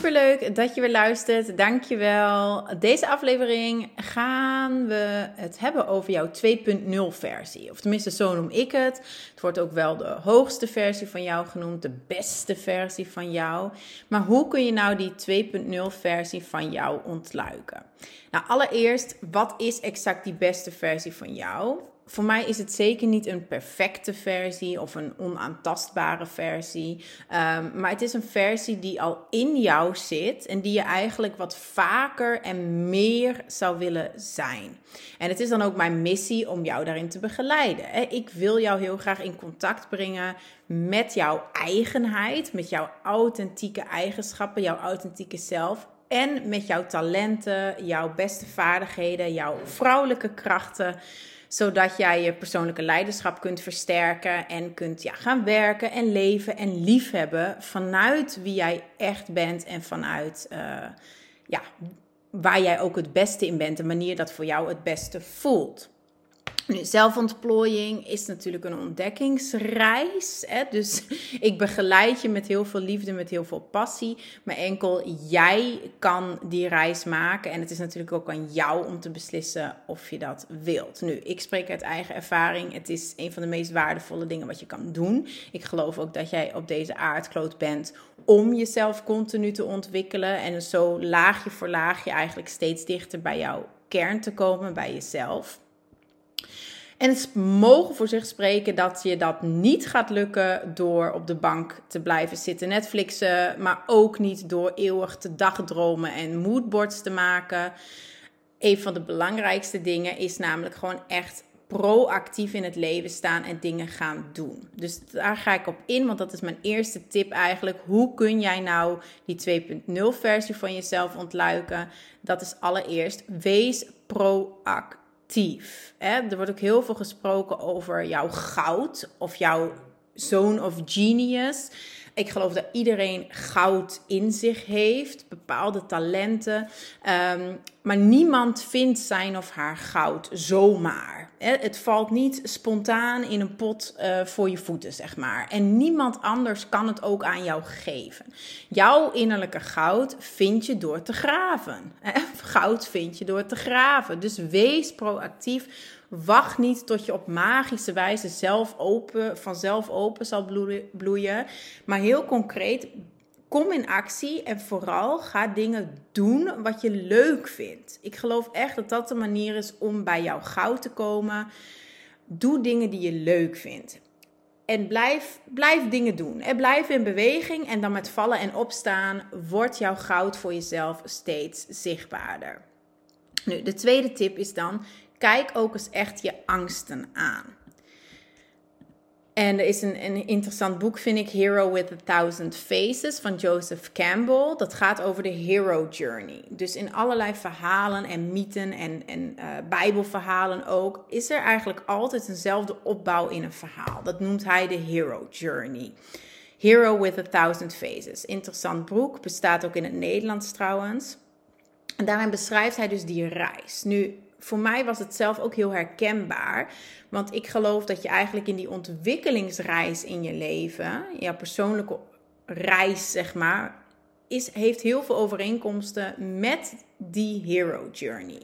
Superleuk dat je weer luistert. Dankjewel. Deze aflevering gaan we het hebben over jouw 2.0 versie. Of tenminste, zo noem ik het. Het wordt ook wel de hoogste versie van jou genoemd, de beste versie van jou. Maar hoe kun je nou die 2.0 versie van jou ontluiken? Nou, allereerst, wat is exact die beste versie van jou? Voor mij is het zeker niet een perfecte versie of een onaantastbare versie. Ehm, maar het is een versie die al in jou zit en die je eigenlijk wat vaker en meer zou willen zijn. En het is dan ook mijn missie om jou daarin te begeleiden. Ik wil jou heel graag in contact brengen met jouw eigenheid, met jouw authentieke eigenschappen, jouw authentieke zelf. En met jouw talenten, jouw beste vaardigheden, jouw vrouwelijke krachten zodat jij je persoonlijke leiderschap kunt versterken en kunt ja, gaan werken en leven en liefhebben vanuit wie jij echt bent en vanuit uh, ja, waar jij ook het beste in bent, de manier dat voor jou het beste voelt. Nu, zelfontplooiing is natuurlijk een ontdekkingsreis. Hè? Dus ik begeleid je met heel veel liefde, met heel veel passie. Maar enkel jij kan die reis maken. En het is natuurlijk ook aan jou om te beslissen of je dat wilt. Nu, ik spreek uit eigen ervaring. Het is een van de meest waardevolle dingen wat je kan doen. Ik geloof ook dat jij op deze aardkloot bent om jezelf continu te ontwikkelen. En zo laagje voor laagje eigenlijk steeds dichter bij jouw kern te komen, bij jezelf. En het mogen voor zich spreken dat je dat niet gaat lukken door op de bank te blijven zitten Netflixen, maar ook niet door eeuwig te dagdromen en moodboards te maken. Een van de belangrijkste dingen is namelijk gewoon echt proactief in het leven staan en dingen gaan doen. Dus daar ga ik op in, want dat is mijn eerste tip eigenlijk. Hoe kun jij nou die 2.0 versie van jezelf ontluiken? Dat is allereerst wees proactief Hè? Er wordt ook heel veel gesproken over jouw goud of jouw zone of genius. Ik geloof dat iedereen goud in zich heeft, bepaalde talenten. Um, maar niemand vindt zijn of haar goud zomaar. Het valt niet spontaan in een pot uh, voor je voeten, zeg maar. En niemand anders kan het ook aan jou geven. Jouw innerlijke goud vind je door te graven. Goud vind je door te graven. Dus wees proactief. Wacht niet tot je op magische wijze zelf open, vanzelf open zal bloeien. Maar heel concreet, kom in actie en vooral ga dingen doen wat je leuk vindt. Ik geloof echt dat dat de manier is om bij jouw goud te komen. Doe dingen die je leuk vindt. En blijf, blijf dingen doen. En blijf in beweging en dan met vallen en opstaan wordt jouw goud voor jezelf steeds zichtbaarder. Nu, de tweede tip is dan: kijk ook eens echt je angsten aan. En er is een, een interessant boek, vind ik, Hero with a Thousand Faces van Joseph Campbell. Dat gaat over de hero journey. Dus in allerlei verhalen en mythen en, en uh, bijbelverhalen ook, is er eigenlijk altijd eenzelfde opbouw in een verhaal. Dat noemt hij de hero journey. Hero with a Thousand Faces. Interessant boek, bestaat ook in het Nederlands trouwens. En daarin beschrijft hij dus die reis. Nu, voor mij was het zelf ook heel herkenbaar. Want ik geloof dat je eigenlijk in die ontwikkelingsreis in je leven, jouw persoonlijke reis, zeg maar, is, heeft heel veel overeenkomsten met die hero journey.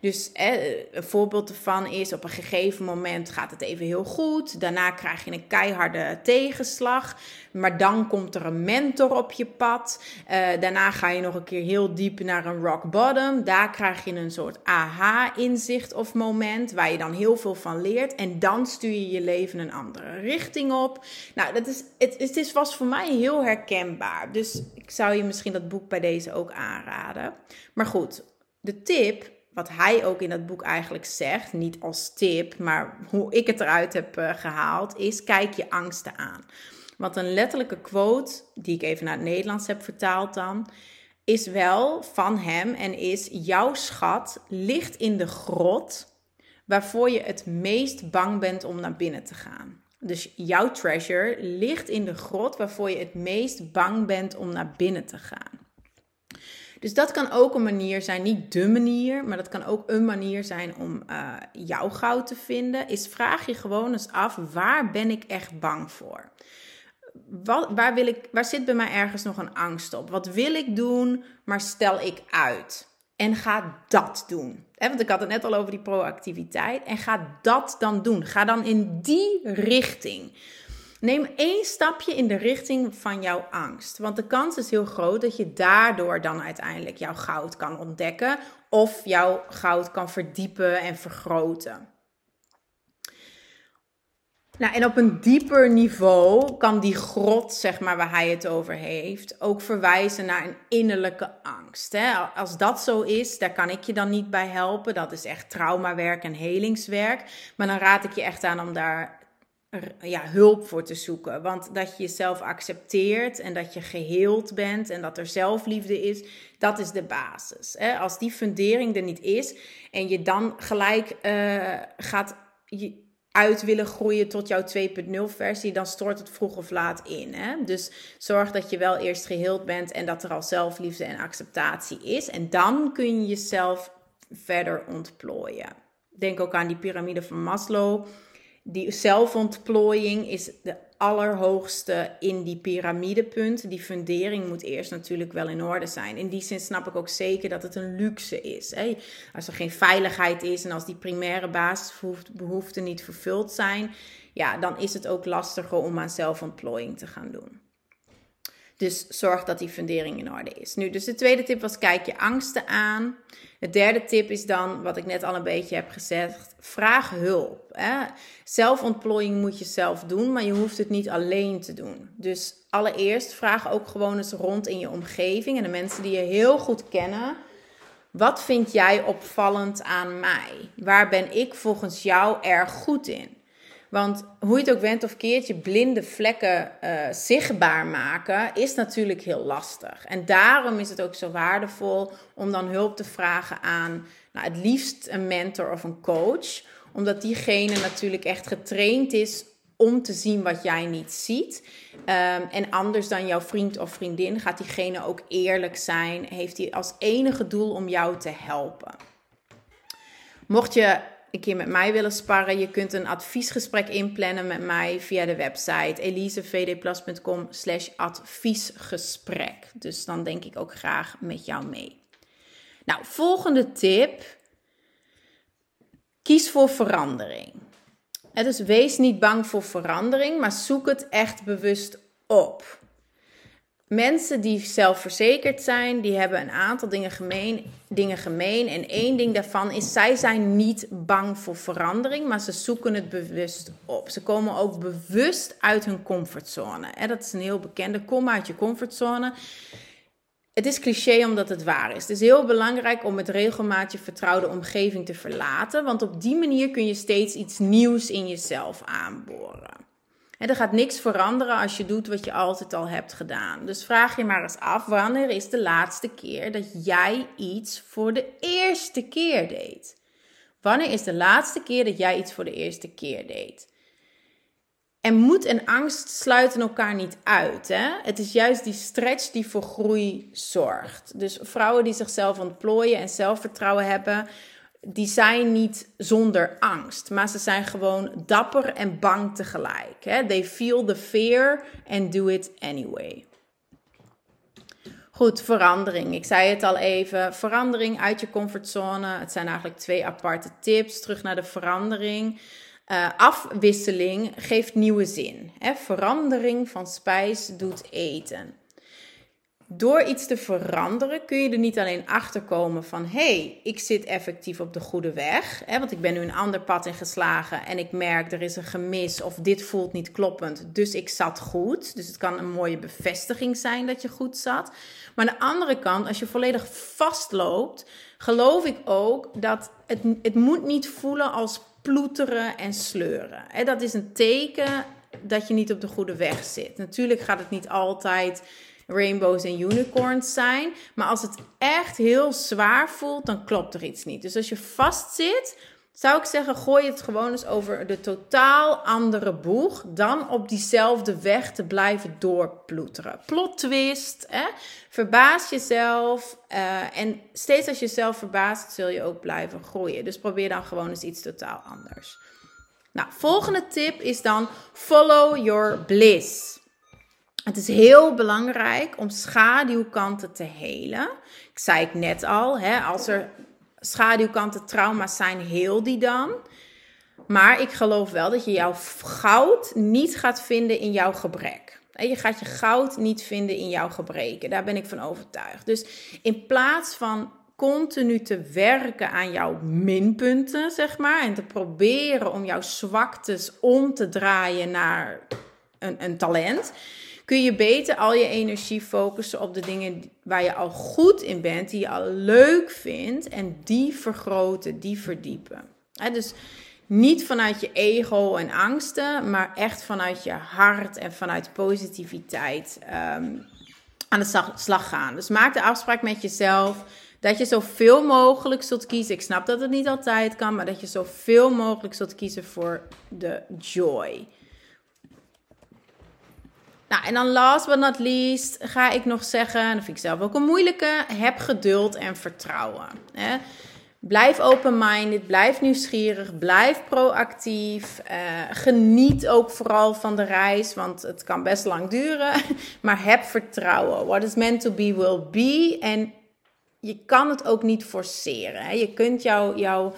Dus een voorbeeld ervan is: op een gegeven moment gaat het even heel goed. Daarna krijg je een keiharde tegenslag. Maar dan komt er een mentor op je pad. Uh, daarna ga je nog een keer heel diep naar een rock bottom. Daar krijg je een soort aha-inzicht of moment. Waar je dan heel veel van leert. En dan stuur je je leven een andere richting op. Nou, dat is, het, het is, was voor mij heel herkenbaar. Dus ik zou je misschien dat boek bij deze ook aanraden. Maar goed, de tip wat hij ook in dat boek eigenlijk zegt, niet als tip, maar hoe ik het eruit heb uh, gehaald, is kijk je angsten aan. Want een letterlijke quote, die ik even naar het Nederlands heb vertaald dan, is wel van hem en is: Jouw schat ligt in de grot waarvoor je het meest bang bent om naar binnen te gaan. Dus jouw treasure ligt in de grot waarvoor je het meest bang bent om naar binnen te gaan. Dus dat kan ook een manier zijn, niet de manier, maar dat kan ook een manier zijn om uh, jouw goud te vinden. Is vraag je gewoon eens af, waar ben ik echt bang voor? Wat, waar, wil ik, waar zit bij mij ergens nog een angst op? Wat wil ik doen, maar stel ik uit? En ga dat doen. Want ik had het net al over die proactiviteit. En ga dat dan doen. Ga dan in die richting. Neem één stapje in de richting van jouw angst. Want de kans is heel groot dat je daardoor dan uiteindelijk jouw goud kan ontdekken. Of jouw goud kan verdiepen en vergroten. Nou, en op een dieper niveau kan die grot, zeg maar, waar hij het over heeft, ook verwijzen naar een innerlijke angst. Hè? Als dat zo is, daar kan ik je dan niet bij helpen. Dat is echt traumawerk en helingswerk. Maar dan raad ik je echt aan om daar ja, hulp voor te zoeken. Want dat je jezelf accepteert en dat je geheeld bent en dat er zelfliefde is, dat is de basis. Als die fundering er niet is en je dan gelijk uh, gaat uit willen groeien tot jouw 2.0 versie, dan stort het vroeg of laat in. Hè? Dus zorg dat je wel eerst geheeld bent en dat er al zelfliefde en acceptatie is. En dan kun je jezelf verder ontplooien. Denk ook aan die piramide van Maslow die zelfontplooiing is de allerhoogste in die piramidepunt. Die fundering moet eerst natuurlijk wel in orde zijn. In die zin snap ik ook zeker dat het een luxe is. Hè? Als er geen veiligheid is en als die primaire basisbehoeften niet vervuld zijn, ja, dan is het ook lastiger om aan zelfontplooiing te gaan doen. Dus zorg dat die fundering in orde is. Nu, dus de tweede tip was: kijk je angsten aan. De derde tip is dan, wat ik net al een beetje heb gezegd, vraag hulp. Hè. Zelfontplooiing moet je zelf doen, maar je hoeft het niet alleen te doen. Dus allereerst vraag ook gewoon eens rond in je omgeving en de mensen die je heel goed kennen. Wat vind jij opvallend aan mij? Waar ben ik volgens jou erg goed in? Want hoe je het ook went of keert, je blinde vlekken uh, zichtbaar maken, is natuurlijk heel lastig. En daarom is het ook zo waardevol om dan hulp te vragen aan nou, het liefst een mentor of een coach. Omdat diegene natuurlijk echt getraind is om te zien wat jij niet ziet. Um, en anders dan jouw vriend of vriendin gaat diegene ook eerlijk zijn. Heeft hij als enige doel om jou te helpen. Mocht je een keer met mij willen sparren, je kunt een adviesgesprek inplannen met mij via de website elisevdplas.com slash adviesgesprek. Dus dan denk ik ook graag met jou mee. Nou, volgende tip. Kies voor verandering. Dus wees niet bang voor verandering, maar zoek het echt bewust op. Mensen die zelfverzekerd zijn, die hebben een aantal dingen gemeen, dingen gemeen. En één ding daarvan is, zij zijn niet bang voor verandering, maar ze zoeken het bewust op. Ze komen ook bewust uit hun comfortzone. Dat is een heel bekende, kom uit je comfortzone. Het is cliché omdat het waar is. Het is heel belangrijk om met regelmaat je vertrouwde omgeving te verlaten, want op die manier kun je steeds iets nieuws in jezelf aanboren. En er gaat niks veranderen als je doet wat je altijd al hebt gedaan. Dus vraag je maar eens af: wanneer is de laatste keer dat jij iets voor de eerste keer deed? Wanneer is de laatste keer dat jij iets voor de eerste keer deed? En moed en angst sluiten elkaar niet uit. Hè? Het is juist die stretch die voor groei zorgt. Dus vrouwen die zichzelf ontplooien en zelfvertrouwen hebben, die zijn niet zonder angst, maar ze zijn gewoon dapper en bang tegelijk. Hè? They feel the fear and do it anyway. Goed, verandering. Ik zei het al even. Verandering uit je comfortzone. Het zijn eigenlijk twee aparte tips. Terug naar de verandering. Uh, afwisseling geeft nieuwe zin. Hè? Verandering van spijs doet eten door iets te veranderen kun je er niet alleen achter komen van hé, hey, ik zit effectief op de goede weg. Hè, want ik ben nu een ander pad ingeslagen en ik merk er is een gemis of dit voelt niet kloppend. Dus ik zat goed. Dus het kan een mooie bevestiging zijn dat je goed zat. Maar aan de andere kant, als je volledig vastloopt, geloof ik ook dat het, het moet niet voelen als ploeteren en sleuren. Hè, dat is een teken dat je niet op de goede weg zit. Natuurlijk gaat het niet altijd rainbows en unicorns zijn. Maar als het echt heel zwaar voelt, dan klopt er iets niet. Dus als je vastzit, zou ik zeggen, gooi het gewoon eens over de totaal andere boeg dan op diezelfde weg te blijven doorploeteren. Plot twist, hè? verbaas jezelf uh, en steeds als je jezelf verbaast zul je ook blijven groeien. Dus probeer dan gewoon eens iets totaal anders. Nou, volgende tip is dan follow your bliss. Het is heel belangrijk om schaduwkanten te helen. Ik zei het net al, hè, als er schaduwkanten, trauma's zijn, heel die dan. Maar ik geloof wel dat je jouw goud niet gaat vinden in jouw gebrek. Je gaat je goud niet vinden in jouw gebreken. Daar ben ik van overtuigd. Dus in plaats van continu te werken aan jouw minpunten, zeg maar, en te proberen om jouw zwaktes om te draaien naar een, een talent, kun je beter al je energie focussen op de dingen waar je al goed in bent, die je al leuk vindt en die vergroten, die verdiepen. dus niet vanuit je ego en angsten, maar echt vanuit je hart en vanuit positiviteit ehm, aan de slag gaan. Dus maak de afspraak met jezelf dat je zoveel mogelijk zult kiezen. Ik snap dat het niet altijd kan, maar dat je zoveel mogelijk zult kiezen voor de joy. Nou, en dan last but not least ga ik nog zeggen, en dat vind ik zelf ook een moeilijke, heb geduld en vertrouwen. Hè? Blijf open-minded, blijf nieuwsgierig, blijf proactief. Uh, geniet ook vooral van de reis, want het kan best lang duren. Maar heb vertrouwen. What is meant to be will be. En je kan het ook niet forceren. Hè? Je kunt jouw jou,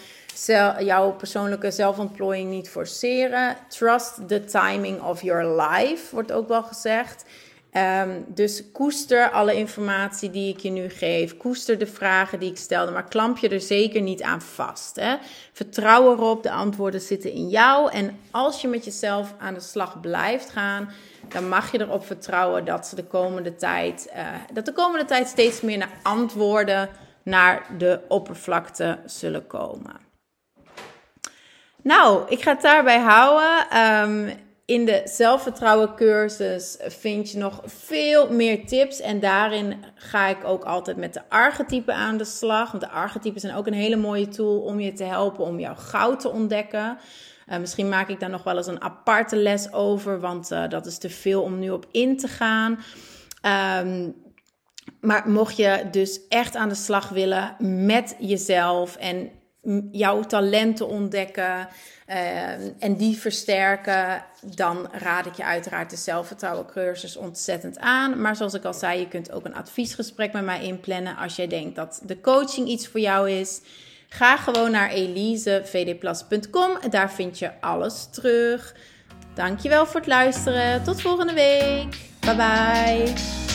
jouw persoonlijke zelfontplooiing niet forceren. Trust the timing of your life, wordt ook wel gezegd. Um, dus koester alle informatie die ik je nu geef. Koester de vragen die ik stelde, maar klamp je er zeker niet aan vast. Hè? Vertrouw erop, de antwoorden zitten in jou. En als je met jezelf aan de slag blijft gaan, dan mag je erop vertrouwen dat, ze de, komende tijd, uh, dat de komende tijd steeds meer naar antwoorden naar de oppervlakte zullen komen. Nou, ik ga het daarbij houden. Um, in de zelfvertrouwen cursus vind je nog veel meer tips. En daarin ga ik ook altijd met de archetypen aan de slag. Want de archetypen zijn ook een hele mooie tool om je te helpen om jouw goud te ontdekken. Uh, misschien maak ik daar nog wel eens een aparte les over, want uh, dat is te veel om nu op in te gaan. Um, maar mocht je dus echt aan de slag willen met jezelf en jouw talenten ontdekken uh, en die versterken, dan raad ik je uiteraard de zelfvertrouwen cursus ontzettend aan. Maar zoals ik al zei, je kunt ook een adviesgesprek met mij inplannen als jij denkt dat de coaching iets voor jou is. Ga gewoon naar elisevdplas.com. Daar vind je alles terug. Dankjewel voor het luisteren. Tot volgende week. Bye bye.